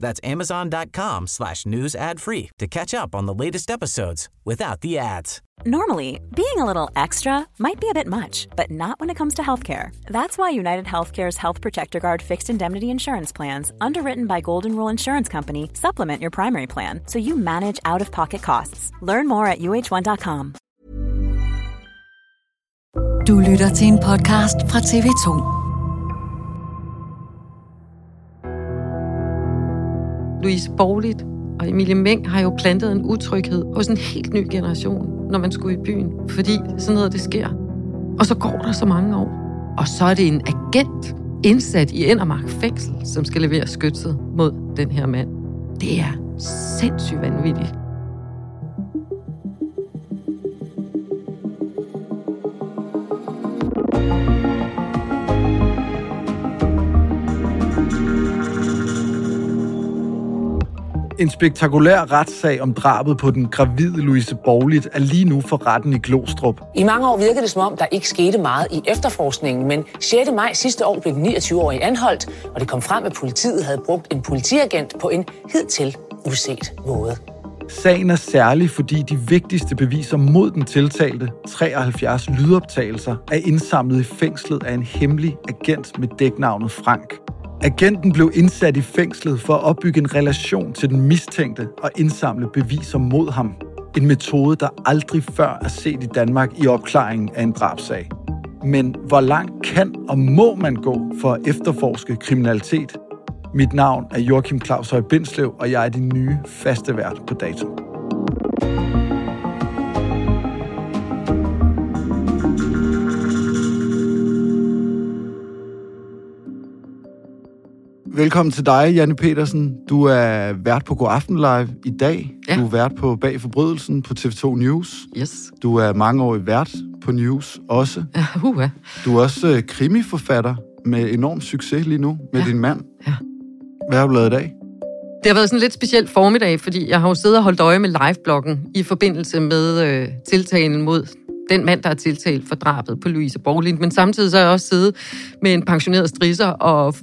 That's amazon.com slash news ad free to catch up on the latest episodes without the ads. Normally, being a little extra might be a bit much, but not when it comes to healthcare. That's why United Healthcare's Health Protector Guard fixed indemnity insurance plans, underwritten by Golden Rule Insurance Company, supplement your primary plan so you manage out of pocket costs. Learn more at uh1.com. Du lytter til en podcast fra TV2. Louise Borglit og Emilie Meng har jo plantet en utryghed hos en helt ny generation, når man skulle i byen, fordi sådan noget det sker. Og så går der så mange år, og så er det en agent indsat i Endermark fængsel, som skal levere skytset mod den her mand. Det er sindssygt vanvittigt. En spektakulær retssag om drabet på den gravide Louise Borglit er lige nu for retten i Glostrup. I mange år virkede det som om, der ikke skete meget i efterforskningen, men 6. maj sidste år blev den 29-årige anholdt, og det kom frem, at politiet havde brugt en politiagent på en hidtil uset måde. Sagen er særlig, fordi de vigtigste beviser mod den tiltalte, 73 lydoptagelser, er indsamlet i fængslet af en hemmelig agent med dæknavnet Frank. Agenten blev indsat i fængslet for at opbygge en relation til den mistænkte og indsamle beviser mod ham. En metode, der aldrig før er set i Danmark i opklaringen af en drabsag. Men hvor langt kan og må man gå for at efterforske kriminalitet? Mit navn er Joachim Claus Høj Bindslev, og jeg er din nye faste vært på dato. Velkommen til dig, Janne Petersen. Du er vært på God Aften Live i dag. Ja. Du er vært på Bag Forbrydelsen på TV2 News. Yes. Du er mangeårig vært på News også. Ja, uh, Du er også øh, krimiforfatter med enorm succes lige nu med Ja. din mand. Ja. Hvad har du lavet i dag? Det har været sådan en lidt speciel formiddag, fordi jeg har jo siddet og holdt øje med livebloggen i forbindelse med øh, tiltalen mod den mand, der er tiltalt for drabet på Louise Borglind. Men samtidig så har jeg også siddet med en pensioneret strisser og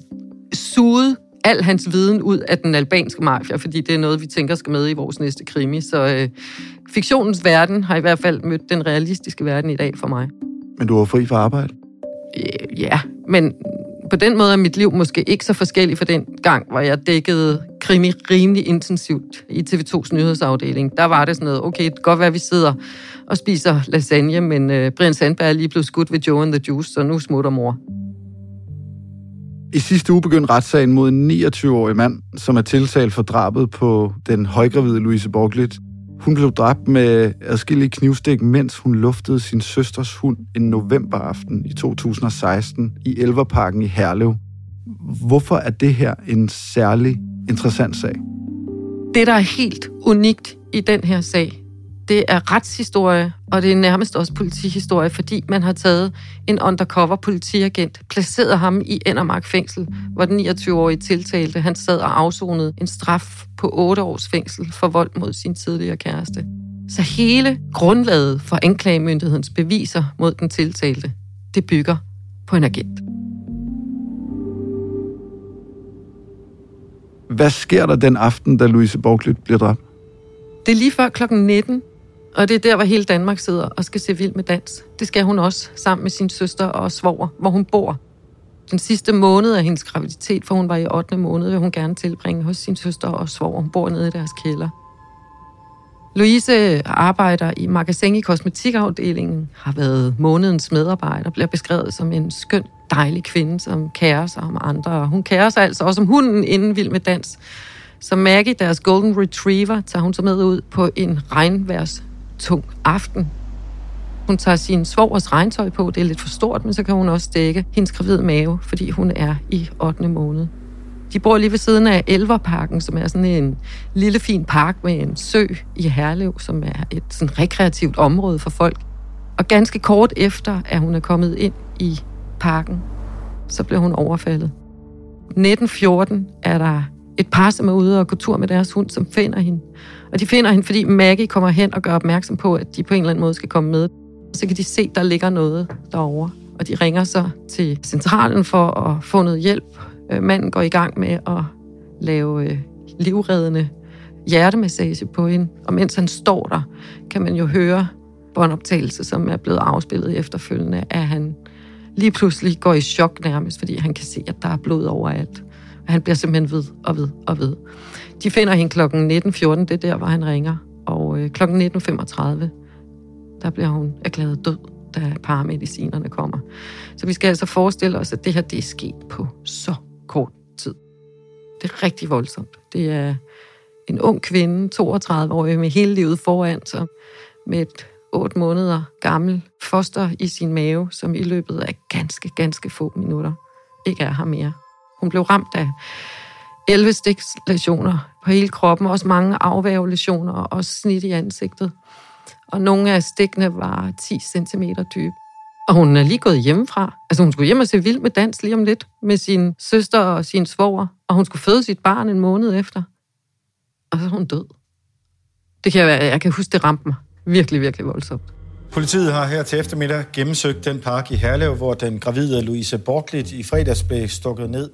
suget al hans viden ud af den albanske mafia, fordi det er noget, vi tænker skal med i vores næste krimi. Så øh, fiktionens verden har i hvert fald mødt den realistiske verden i dag for mig. Men du var fri fra arbejde. Øh, Ja, men på den måde er mit liv måske ikke så forskellig fra den gang, hvor jeg dækkede krimi rimelig intensivt i TV2's nyhedsafdeling. Der var det sådan noget, okay, det kan godt være, at vi sidder og spiser lasagne, men øh, Brian Sandberg er lige blevet skudt ved Joe and the Juice, så nu smutter mor. I sidste uge begyndte retssagen mod en 29-årig mand, som er tiltalt for drabet på den højgravide Louise Borglit. Hun blev dræbt med adskillige knivstik, mens hun luftede sin søsters hund en novemberaften i 2016 i Elverparken i Herlev. Hvorfor er det her en særlig interessant sag? Det, der er helt unikt i den her sag, det er retshistorie, og det er nærmest også politihistorie, fordi man har taget en undercover politiagent, placeret ham i Endermark fængsel, hvor den 29-årige tiltalte, han sad og afsonede en straf på 8 års fængsel for vold mod sin tidligere kæreste. Så hele grundlaget for anklagemyndighedens beviser mod den tiltalte, det bygger på en agent. Hvad sker der den aften, da Louise Borglit bliver dræbt? Det er lige før klokken 19, og det er der, hvor hele Danmark sidder og skal se vild med dans. Det skal hun også, sammen med sin søster og svoger, hvor hun bor. Den sidste måned af hendes graviditet, for hun var i 8. måned, vil hun gerne tilbringe hos sin søster og svoger. Hun bor nede i deres kælder. Louise arbejder i magasin i kosmetikafdelingen, har været månedens medarbejder, bliver beskrevet som en skøn, dejlig kvinde, som kærer sig om andre. Hun kærer sig altså også om hunden inden vild med dans. Så Maggie, deres golden retriever, tager hun så med ud på en regnværs tung aften. Hun tager sin svogers regntøj på, det er lidt for stort, men så kan hun også dække hendes gravide mave, fordi hun er i 8. måned. De bor lige ved siden af Elverparken, som er sådan en lille fin park med en sø i Herlev, som er et sådan rekreativt område for folk. Og ganske kort efter, at hun er kommet ind i parken, så bliver hun overfaldet. 1914 er der et par, som er ude og gå tur med deres hund, som finder hende. Og de finder hende, fordi Maggie kommer hen og gør opmærksom på, at de på en eller anden måde skal komme med. Så kan de se, at der ligger noget derovre. Og de ringer så til centralen for at få noget hjælp. Øh, manden går i gang med at lave øh, livreddende hjertemassage på hende. Og mens han står der, kan man jo høre båndoptagelse, som er blevet afspillet efterfølgende, at han lige pludselig går i chok nærmest, fordi han kan se, at der er blod overalt. Og han bliver simpelthen ved og ved og ved. De finder hende kl. 19.14, det er der, hvor han ringer. Og øh, kl. 19.35, der bliver hun erklæret død, da paramedicinerne kommer. Så vi skal altså forestille os, at det her det er sket på så kort tid. Det er rigtig voldsomt. Det er en ung kvinde, 32 år, med hele livet foran sig, med et 8 måneder gammel foster i sin mave, som i løbet af ganske, ganske få minutter ikke er her mere. Hun blev ramt af 11 stikslæsioner på hele kroppen, også mange afvævelesioner og snit i ansigtet. Og nogle af stikkene var 10 cm dybe. Og hun er lige gået hjemmefra. Altså hun skulle hjem og se vild med dans lige om lidt med sin søster og sin svoger. Og hun skulle føde sit barn en måned efter. Og så er hun død. Det kan jeg, jeg kan huske, det ramte mig. Virkelig, virkelig voldsomt. Politiet har her til eftermiddag gennemsøgt den park i Herlev, hvor den gravide Louise Bortlidt i fredags blev stukket ned.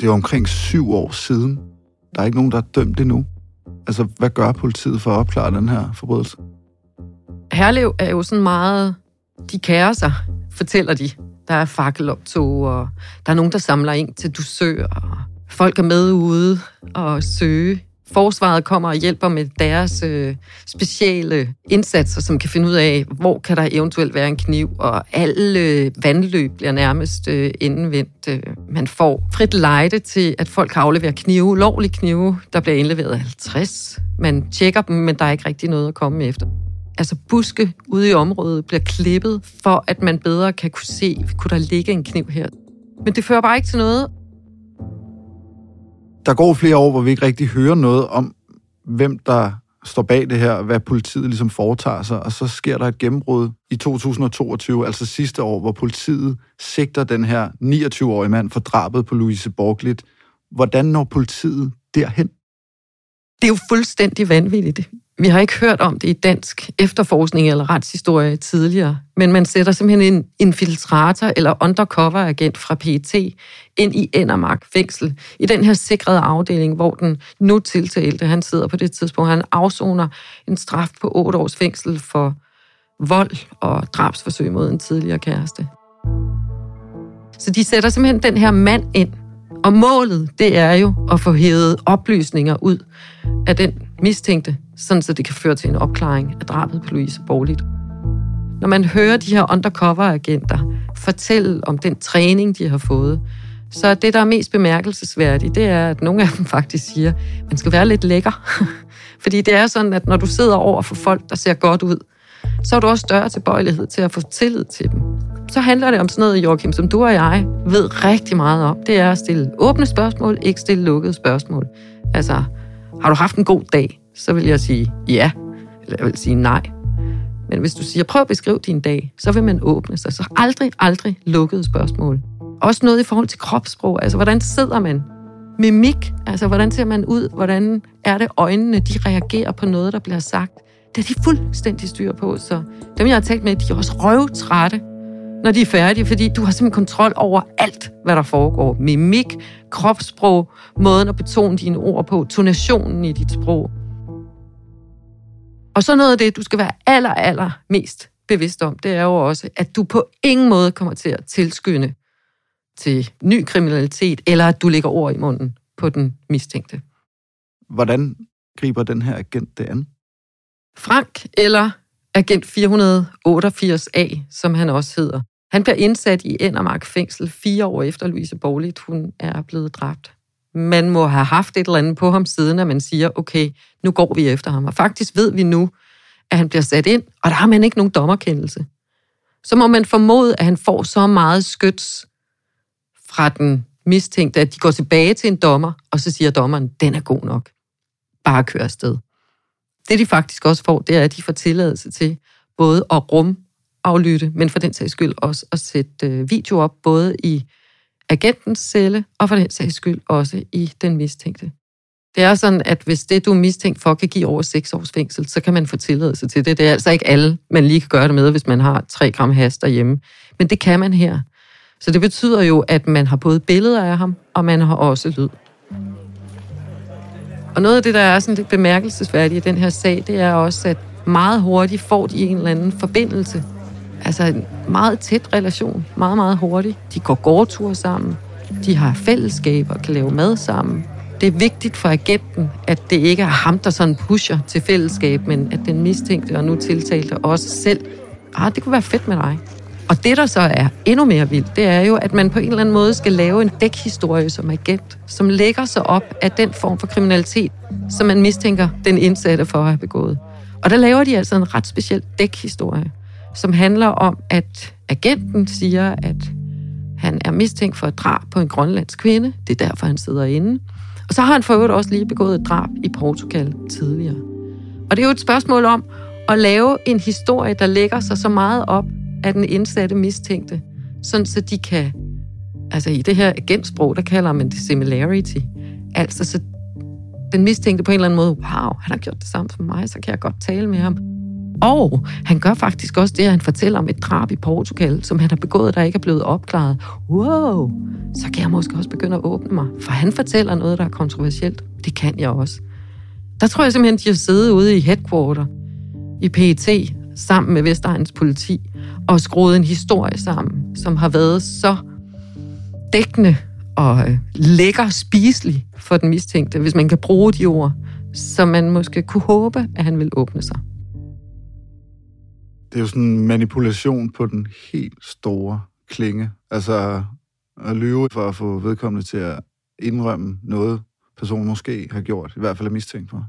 Det er omkring syv år siden. Der er ikke nogen, der er dømt endnu. Altså, hvad gør politiet for at opklare den her forbrydelse? Herlev er jo sådan meget... De kærer sig, fortæller de. Der er fakkeloptog, og der er nogen, der samler ind til dusør, og folk er med ude og søge Forsvaret kommer og hjælper med deres øh, speciale indsatser, som kan finde ud af, hvor kan der eventuelt være en kniv, og alle øh, vandløb bliver nærmest øh, indenvendt. Øh, man får frit lejde til, at folk kan aflevere knive, lovlige knive, der bliver indleveret 50. Man tjekker dem, men der er ikke rigtig noget at komme efter. Altså buske ude i området bliver klippet, for at man bedre kan kunne se, kunne der ligge en kniv her. Men det fører bare ikke til noget, der går flere år, hvor vi ikke rigtig hører noget om, hvem der står bag det her, hvad politiet ligesom foretager sig, og så sker der et gennembrud i 2022, altså sidste år, hvor politiet sigter den her 29-årige mand for drabet på Louise Borglit. Hvordan når politiet derhen? Det er jo fuldstændig vanvittigt. Vi har ikke hørt om det i dansk efterforskning eller retshistorie tidligere, men man sætter simpelthen en infiltrator eller undercover-agent fra PET ind i Endermark fængsel, i den her sikrede afdeling, hvor den nu tiltalte, han sidder på det tidspunkt, han afsoner en straf på 8 års fængsel for vold og drabsforsøg mod en tidligere kæreste. Så de sætter simpelthen den her mand ind, og målet, det er jo at få hævet oplysninger ud af den mistænkte, sådan så det kan føre til en opklaring af drabet på Louise Borlit. Når man hører de her undercover-agenter fortælle om den træning, de har fået, så det, der er mest bemærkelsesværdigt, det er, at nogle af dem faktisk siger, at man skal være lidt lækker. Fordi det er sådan, at når du sidder over for folk, der ser godt ud, så har du også større tilbøjelighed til at få tillid til dem. Så handler det om sådan noget, Joachim, som du og jeg ved rigtig meget om. Det er at stille åbne spørgsmål, ikke stille lukkede spørgsmål. Altså, har du haft en god dag? Så vil jeg sige ja, eller jeg vil sige nej. Men hvis du siger, prøv at beskrive din dag, så vil man åbne sig. Så aldrig, aldrig lukkede spørgsmål. Også noget i forhold til kropssprog. Altså, hvordan sidder man? Mimik. Altså, hvordan ser man ud? Hvordan er det øjnene, de reagerer på noget, der bliver sagt? Det er de fuldstændig styr på. Så dem, jeg har talt med, de er også røvtrætte, når de er færdige, fordi du har simpelthen kontrol over alt, hvad der foregår. Mimik, kropssprog, måden at betone dine ord på, tonationen i dit sprog. Og så noget af det, du skal være aller, aller mest bevidst om, det er jo også, at du på ingen måde kommer til at tilskynde til ny kriminalitet, eller at du lægger ord i munden på den mistænkte. Hvordan griber den her agent det an? Frank, eller agent 488A, som han også hedder. Han bliver indsat i Endermark fængsel fire år efter Louise Borlit, hun er blevet dræbt. Man må have haft et eller andet på ham siden, at man siger, okay, nu går vi efter ham. Og faktisk ved vi nu, at han bliver sat ind, og der har man ikke nogen dommerkendelse. Så må man formode, at han får så meget skyts fra den mistænkte, at de går tilbage til en dommer, og så siger dommeren, den er god nok. Bare kør afsted. Det de faktisk også får, det er, at de får tilladelse til både at rum aflytte, men for den sags skyld også at sætte øh, video op, både i agentens celle, og for den sags skyld også i den mistænkte. Det er sådan, at hvis det, du er mistænkt for, kan give over 6 års fængsel, så kan man få tilladelse til det. Det er altså ikke alle, man lige kan gøre det med, hvis man har 3 gram has derhjemme. Men det kan man her. Så det betyder jo, at man har både billeder af ham, og man har også lyd. Og noget af det, der er sådan lidt bemærkelsesværdigt i den her sag, det er også, at meget hurtigt får de en eller anden forbindelse. Altså en meget tæt relation, meget, meget hurtigt. De går gårdture sammen, de har fællesskaber, kan lave mad sammen. Det er vigtigt for agenten, at det ikke er ham, der sådan pusher til fællesskab, men at den mistænkte og nu tiltalte også selv, ah, det kunne være fedt med dig. Og det, der så er endnu mere vildt, det er jo, at man på en eller anden måde skal lave en dækhistorie som agent, som lægger sig op af den form for kriminalitet, som man mistænker den indsatte for at have begået. Og der laver de altså en ret speciel dækhistorie, som handler om, at agenten siger, at han er mistænkt for et drab på en grønlandsk kvinde. Det er derfor, han sidder inde. Og så har han for øvrigt også lige begået et drab i Portugal tidligere. Og det er jo et spørgsmål om at lave en historie, der lægger sig så meget op af den indsatte mistænkte, sådan så de kan, altså i det her agentsprog, der kalder man det similarity, altså så den mistænkte på en eller anden måde, wow, han har gjort det samme som mig, så kan jeg godt tale med ham. Og han gør faktisk også det, at han fortæller om et drab i Portugal, som han har begået, der ikke er blevet opklaret. Wow, så kan jeg måske også begynde at åbne mig, for han fortæller noget, der er kontroversielt. Det kan jeg også. Der tror jeg simpelthen, de har siddet ude i headquarter i PET sammen med Vestegns politi og skruet en historie sammen, som har været så dækkende og øh, lækker spiselig for den mistænkte, hvis man kan bruge de ord, så man måske kunne håbe, at han vil åbne sig. Det er jo sådan en manipulation på den helt store klinge. Altså at lyve for at få vedkommende til at indrømme noget, personen måske har gjort, i hvert fald er mistænkt for.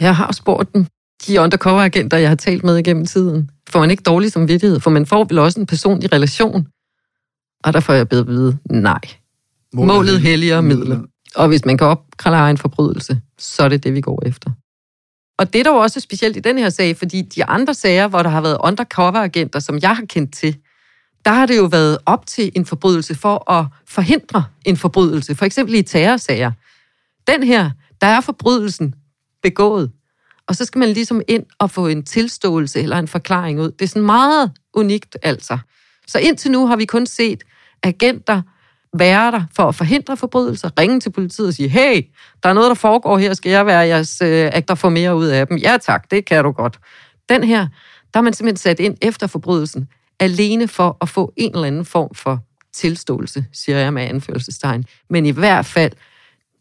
Jeg har spurgt dem, de undercover-agenter, jeg har talt med igennem tiden. Får man ikke dårlig samvittighed, for man får vel også en personlig relation. Og der får jeg bedre at vide, nej. Målet, Målet helliger midler. Og hvis man kan opklare en forbrydelse, så er det det, vi går efter. Og det er dog også specielt i den her sag, fordi de andre sager, hvor der har været undercover-agenter, som jeg har kendt til, der har det jo været op til en forbrydelse for at forhindre en forbrydelse. For eksempel i terrorsager. Den her, der er forbrydelsen begået. Og så skal man ligesom ind og få en tilståelse eller en forklaring ud. Det er sådan meget unikt altså. Så indtil nu har vi kun set agenter være der for at forhindre forbrydelser, ringe til politiet og sige, hey, der er noget, der foregår her, skal jeg være jeres øh, agter få mere ud af dem? Ja tak, det kan du godt. Den her, der er man simpelthen sat ind efter forbrydelsen, alene for at få en eller anden form for tilståelse, siger jeg med anførselstegn. Men i hvert fald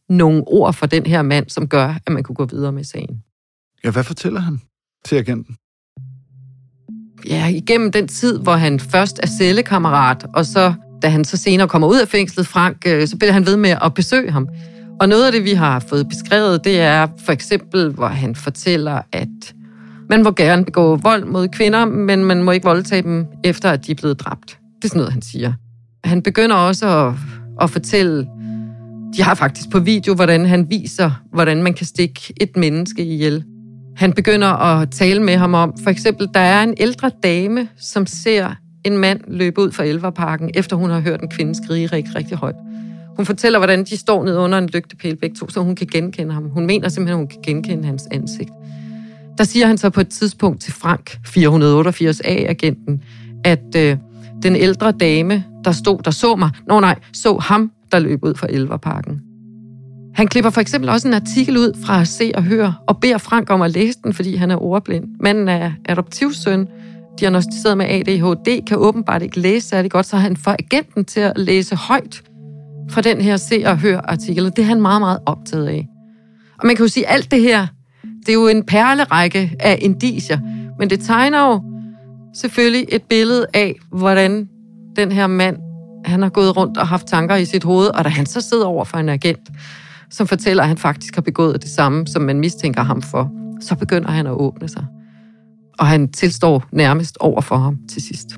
nogle ord for den her mand, som gør, at man kunne gå videre med sagen. Ja, hvad fortæller han til agenten? Ja, igennem den tid, hvor han først er cellekammerat, og så da han så senere kommer ud af fængslet, Frank, øh, så bliver han ved med at besøge ham. Og noget af det, vi har fået beskrevet, det er for eksempel, hvor han fortæller, at man må gerne begå vold mod kvinder, men man må ikke voldtage dem, efter at de er blevet dræbt. Det er sådan noget, han siger. Han begynder også at, at fortælle, de har faktisk på video, hvordan han viser, hvordan man kan stikke et menneske ihjel. Han begynder at tale med ham om, for eksempel, der er en ældre dame, som ser en mand løbe ud fra Elverparken, efter hun har hørt en kvinde skrige rigtig, rigtig højt. Hun fortæller, hvordan de står ned under en lygtepæl begge to, så hun kan genkende ham. Hun mener simpelthen, at hun kan genkende hans ansigt. Der siger han så på et tidspunkt til Frank, 488A-agenten, at øh, den ældre dame, der stod, der så mig, nå nej, så ham, der løb ud fra Elverparken. Han klipper for eksempel også en artikel ud fra Se og Hør, og beder Frank om at læse den, fordi han er ordblind. Manden er adoptivsøn, diagnostiseret med ADHD, kan åbenbart ikke læse særlig godt, så han får agenten til at læse højt fra den her Se og Hør artikel. Det er han meget, meget optaget af. Og man kan jo sige, at alt det her, det er jo en perlerække af indicier, men det tegner jo selvfølgelig et billede af, hvordan den her mand, han har gået rundt og haft tanker i sit hoved, og da han så sidder over for en agent, som fortæller, at han faktisk har begået det samme, som man mistænker ham for, så begynder han at åbne sig. Og han tilstår nærmest over for ham til sidst.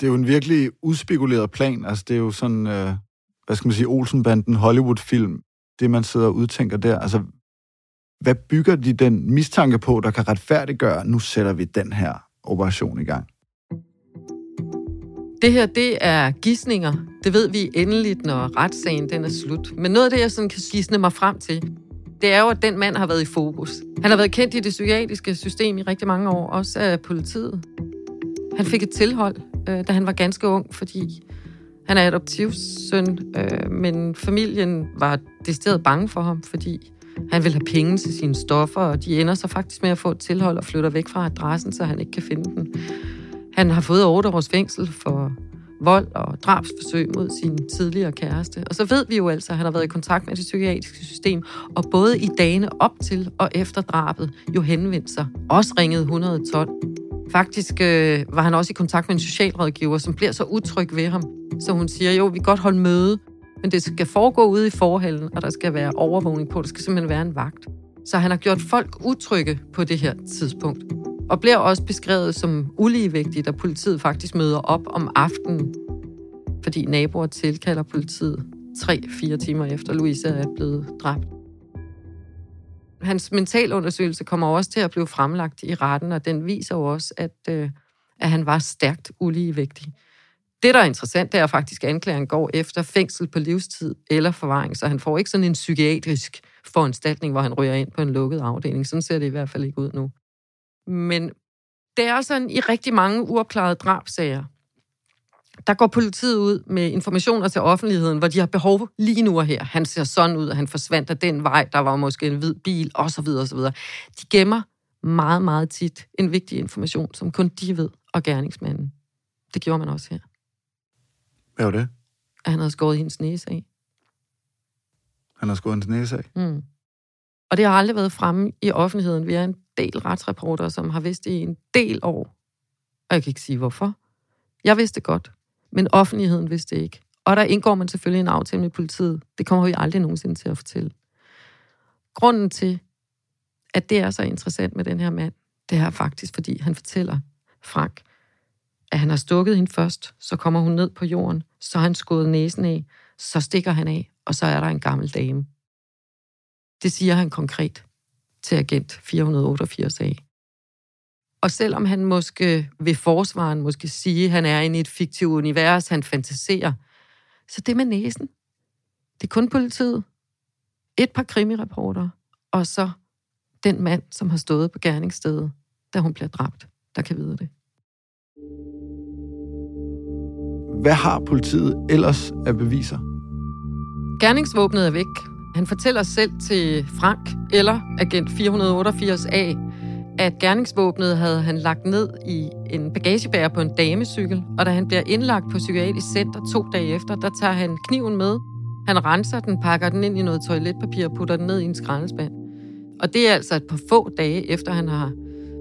Det er jo en virkelig udspekuleret plan. Altså, det er jo sådan, øh, hvad skal man sige, Olsenbanden Hollywood-film, det man sidder og udtænker der. Altså, hvad bygger de den mistanke på, der kan retfærdiggøre, nu sætter vi den her operation i gang? Det her, det er gissninger. Det ved vi endeligt, når retssagen den er slut. Men noget af det, jeg sådan kan gisne mig frem til, det er jo, at den mand har været i fokus. Han har været kendt i det psykiatriske system i rigtig mange år, også af politiet. Han fik et tilhold, øh, da han var ganske ung, fordi han er adoptivsøn, øh, men familien var decideret bange for ham, fordi han vil have penge til sine stoffer, og de ender så faktisk med at få et tilhold og flytter væk fra adressen, så han ikke kan finde den. Han har fået 8 års fængsel for vold og drabsforsøg mod sin tidligere kæreste. Og så ved vi jo altså, at han har været i kontakt med det psykiatriske system, og både i dagene op til og efter drabet jo henvendte sig. Også ringede 112. Faktisk øh, var han også i kontakt med en socialrådgiver, som bliver så utryg ved ham. Så hun siger, jo, vi kan godt holde møde, men det skal foregå ude i forhallen, og der skal være overvågning på. Der skal simpelthen være en vagt. Så han har gjort folk utrygge på det her tidspunkt. Og bliver også beskrevet som uligevægtig, da politiet faktisk møder op om aftenen, fordi naboer tilkalder politiet 3-4 timer efter Louise er blevet dræbt. Hans mentalundersøgelse kommer også til at blive fremlagt i retten, og den viser jo også, at, øh, at han var stærkt uligevægtig. Det, der er interessant, det er faktisk, at anklageren går efter fængsel på livstid eller forvaring, så han får ikke sådan en psykiatrisk foranstaltning, hvor han ryger ind på en lukket afdeling. Sådan ser det i hvert fald ikke ud nu. Men det er sådan i rigtig mange uopklarede drabsager, der går politiet ud med informationer til offentligheden, hvor de har behov lige nu og her. Han ser sådan ud, han forsvandt af den vej, der var måske en hvid bil, osv. osv. De gemmer meget, meget tit en vigtig information, som kun de ved, og gerningsmanden. Det gjorde man også her. Hvad var det? At han havde skåret hendes næse af. Han har skåret hendes næse af? Mm. Og det har aldrig været fremme i offentligheden. Vi er en del retsreporter, som har vidst i en del år. Og jeg kan ikke sige hvorfor. Jeg vidste godt, men offentligheden vidste ikke. Og der indgår man selvfølgelig en aftale med politiet. Det kommer vi aldrig nogensinde til at fortælle. Grunden til, at det er så interessant med den her mand, det er faktisk, fordi han fortæller Frank, at han har stukket hende først, så kommer hun ned på jorden, så har han skåret næsen af, så stikker han af, og så er der en gammel dame. Det siger han konkret til agent 488A. Og selvom han måske ved forsvaren måske sige, at han er inde i et fiktivt univers, han fantaserer, så det med næsen, det er kun politiet, et par krimireporter, og så den mand, som har stået på gerningsstedet, da hun bliver dræbt, der kan vide det. Hvad har politiet ellers af beviser? Gerningsvåbnet er væk, han fortæller selv til Frank, eller agent 488A, at gerningsvåbnet havde han lagt ned i en bagagebærer på en damecykel, og da han bliver indlagt på psykiatrisk center to dage efter, der tager han kniven med. Han renser den, pakker den ind i noget toiletpapir og putter den ned i en skraldespand. Og det er altså et par få dage efter, han har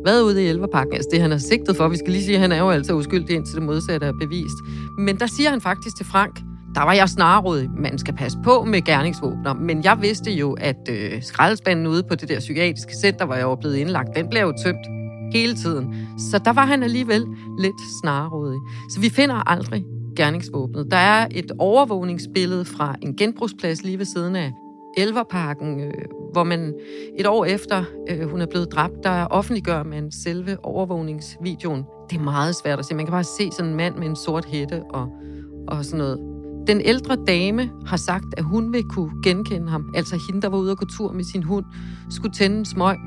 været ude i elverpakken. Altså det, han har sigtet for. Vi skal lige sige, at han er jo altså uskyldig, indtil det modsatte er bevist. Men der siger han faktisk til Frank, der var jeg snarere man skal passe på med gerningsvåbner, men jeg vidste jo, at øh, skraldespanden ude på det der psykiatriske center, hvor jeg var blevet indlagt, den blev jo tømt hele tiden. Så der var han alligevel lidt snarrådig. Så vi finder aldrig gerningsvåbnet. Der er et overvågningsbillede fra en genbrugsplads lige ved siden af Elverparken, øh, hvor man et år efter øh, hun er blevet dræbt, der offentliggør man selve overvågningsvideoen. Det er meget svært at se. Man kan bare se sådan en mand med en sort hætte og, og sådan noget den ældre dame har sagt, at hun vil kunne genkende ham. Altså hende, der var ude og gå tur med sin hund, skulle tænde en smøg,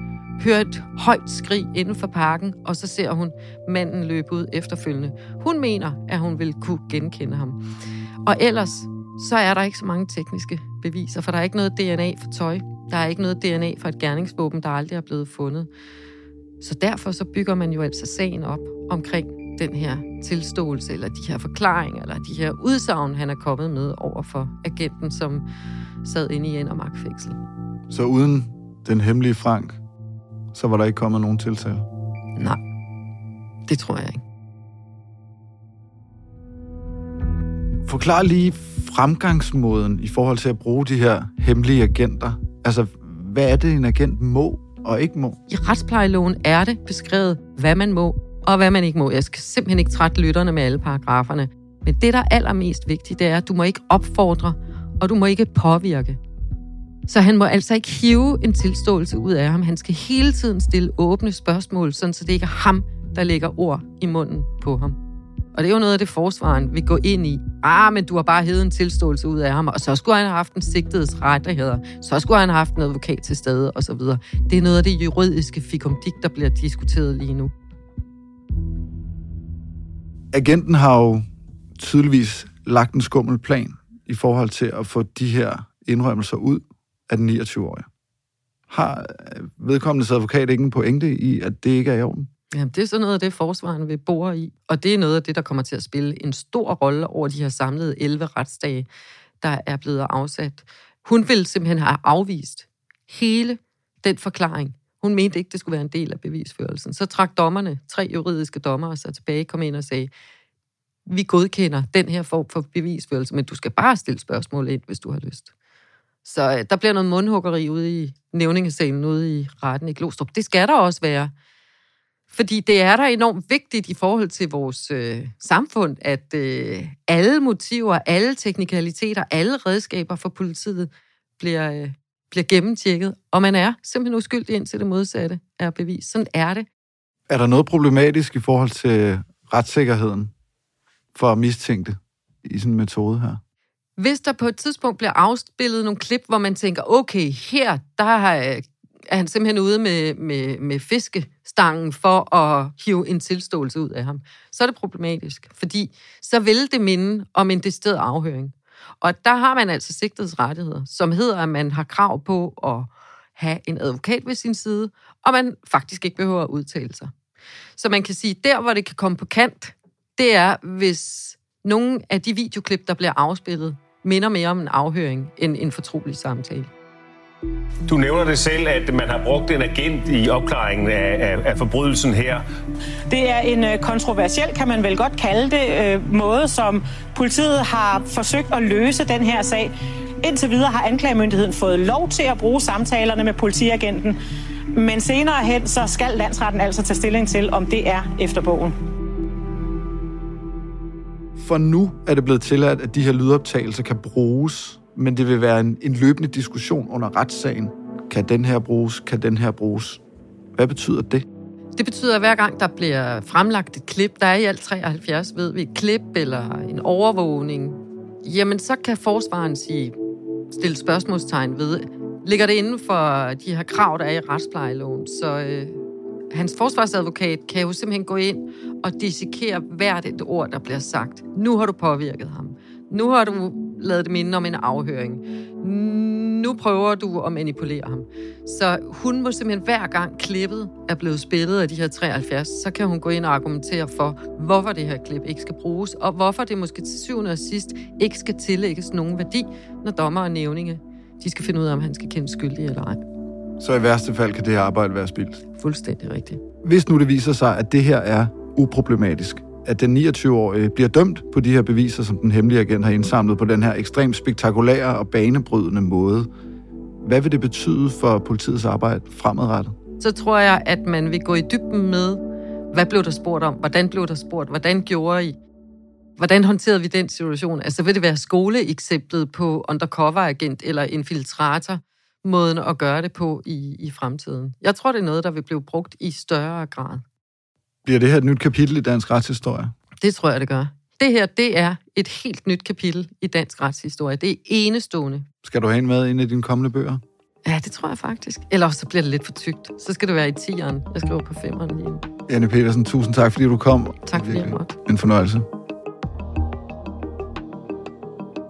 høre et højt skrig inden for parken, og så ser hun manden løbe ud efterfølgende. Hun mener, at hun vil kunne genkende ham. Og ellers, så er der ikke så mange tekniske beviser, for der er ikke noget DNA for tøj. Der er ikke noget DNA for et gerningsvåben, der aldrig er blevet fundet. Så derfor så bygger man jo altså sagen op omkring den her tilståelse, eller de her forklaringer, eller de her udsagn, han er kommet med over for agenten, som sad inde i en og magtfængsel. Så uden den hemmelige Frank, så var der ikke kommet nogen tiltale? Nej, det tror jeg ikke. Forklar lige fremgangsmåden i forhold til at bruge de her hemmelige agenter. Altså, hvad er det, en agent må og ikke må? I retsplejeloven er det beskrevet, hvad man må og hvad man ikke må. Jeg skal simpelthen ikke trætte lytterne med alle paragraferne. Men det, der er allermest vigtigt, det er, at du må ikke opfordre, og du må ikke påvirke. Så han må altså ikke hive en tilståelse ud af ham. Han skal hele tiden stille åbne spørgsmål, sådan så det ikke er ham, der lægger ord i munden på ham. Og det er jo noget af det, forsvaren vil gå ind i. Ah, men du har bare hævet en tilståelse ud af ham, og så skulle han have haft en sigtedes rettigheder. Så skulle han have haft en advokat til stede, og så videre. Det er noget af det juridiske fikumdik, der bliver diskuteret lige nu. Agenten har jo tydeligvis lagt en skummel plan i forhold til at få de her indrømmelser ud af den 29-årige. Har øh, vedkommendes advokat ikke en pointe i, at det ikke er i orden? Jamen, det er sådan noget af det, forsvaren vil bore i. Og det er noget af det, der kommer til at spille en stor rolle over de her samlede 11 retsdage, der er blevet afsat. Hun ville simpelthen have afvist hele den forklaring. Hun mente ikke, det skulle være en del af bevisførelsen. Så trak dommerne, tre juridiske dommere, sig tilbage, kom ind og sagde, vi godkender den her form for bevisførelse, men du skal bare stille spørgsmål ind, hvis du har lyst. Så øh, der bliver noget mundhuggeri ude i nævningesalen, ude i retten i Glostrup. Det skal der også være. Fordi det er der enormt vigtigt i forhold til vores øh, samfund, at øh, alle motiver, alle teknikaliteter, alle redskaber for politiet bliver, øh, bliver gennemtjekket, og man er simpelthen uskyldig indtil det modsatte er bevis. Sådan er det. Er der noget problematisk i forhold til retssikkerheden for mistænkte i sådan en metode her? Hvis der på et tidspunkt bliver afspillet nogle klip, hvor man tænker, okay, her der er han simpelthen ude med, med, med fiskestangen for at hive en tilståelse ud af ham, så er det problematisk, fordi så vil det minde om en decideret afhøring. Og der har man altså sigtets rettigheder, som hedder, at man har krav på at have en advokat ved sin side, og man faktisk ikke behøver at udtale sig. Så man kan sige, der hvor det kan komme på kant, det er, hvis nogle af de videoklip, der bliver afspillet, minder mere om en afhøring end en fortrolig samtale. Du nævner det selv, at man har brugt en agent i opklaringen af, af, af forbrydelsen her. Det er en øh, kontroversiel, kan man vel godt kalde det, øh, måde, som politiet har forsøgt at løse den her sag. Indtil videre har anklagemyndigheden fået lov til at bruge samtalerne med politiagenten, men senere hen så skal landsretten altså tage stilling til, om det er efter bogen. For nu er det blevet tilladt, at de her lydoptagelser kan bruges, men det vil være en, en løbende diskussion under retssagen. Kan den her bruges? Kan den her bruges? Hvad betyder det? Det betyder, at hver gang der bliver fremlagt et klip, der er i alt 73, ved vi, et klip eller en overvågning, jamen så kan forsvaren sige, stille spørgsmålstegn ved, ligger det inden for de her krav, der er i retsplejeloven, så øh, hans forsvarsadvokat kan jo simpelthen gå ind og dissekere hvert et ord, der bliver sagt. Nu har du påvirket ham. Nu har du lavet det minde om en afhøring. Nu prøver du at manipulere ham. Så hun må simpelthen hver gang klippet er blevet spillet af de her 73, så kan hun gå ind og argumentere for, hvorfor det her klip ikke skal bruges, og hvorfor det måske til syvende og sidst ikke skal tillægges nogen værdi, når dommer og nævninge de skal finde ud af, om han skal kendes skyldig eller ej. Så i værste fald kan det her arbejde være spildt. Fuldstændig rigtigt. Hvis nu det viser sig, at det her er uproblematisk, at den 29-årige bliver dømt på de her beviser, som den hemmelige agent har indsamlet på den her ekstremt spektakulære og banebrydende måde, hvad vil det betyde for politiets arbejde fremadrettet? Så tror jeg, at man vil gå i dybden med, hvad blev der spurgt om? Hvordan blev der spurgt? Hvordan gjorde I? Hvordan håndterede vi den situation? Altså vil det være skoleeksemplet på undercover-agent eller infiltrator? måden at gøre det på i, i fremtiden. Jeg tror, det er noget, der vil blive brugt i større grad. Bliver det her et nyt kapitel i dansk retshistorie? Det tror jeg, det gør. Det her, det er et helt nyt kapitel i dansk retshistorie. Det er enestående. Skal du have en med ind i dine kommende bøger? Ja, det tror jeg faktisk. Eller så bliver det lidt for tykt. Så skal det være i tieren. Jeg skriver på femeren lige nu. Anne Petersen, tusind tak, fordi du kom. Tak fordi jeg måtte. En fornøjelse.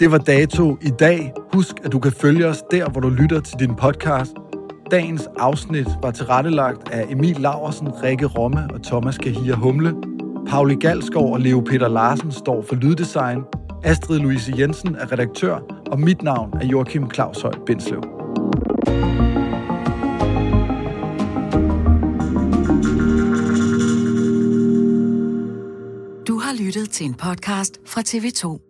Det var dato i dag. Husk, at du kan følge os der, hvor du lytter til din podcast. Dagens afsnit var tilrettelagt af Emil Laversen, Rikke Romme og Thomas Kahir Humle. Pauli Galskov og Leo Peter Larsen står for lyddesign. Astrid Louise Jensen er redaktør, og mit navn er Joachim Claus Høj Bindslev. Du har lyttet til en podcast fra TV2.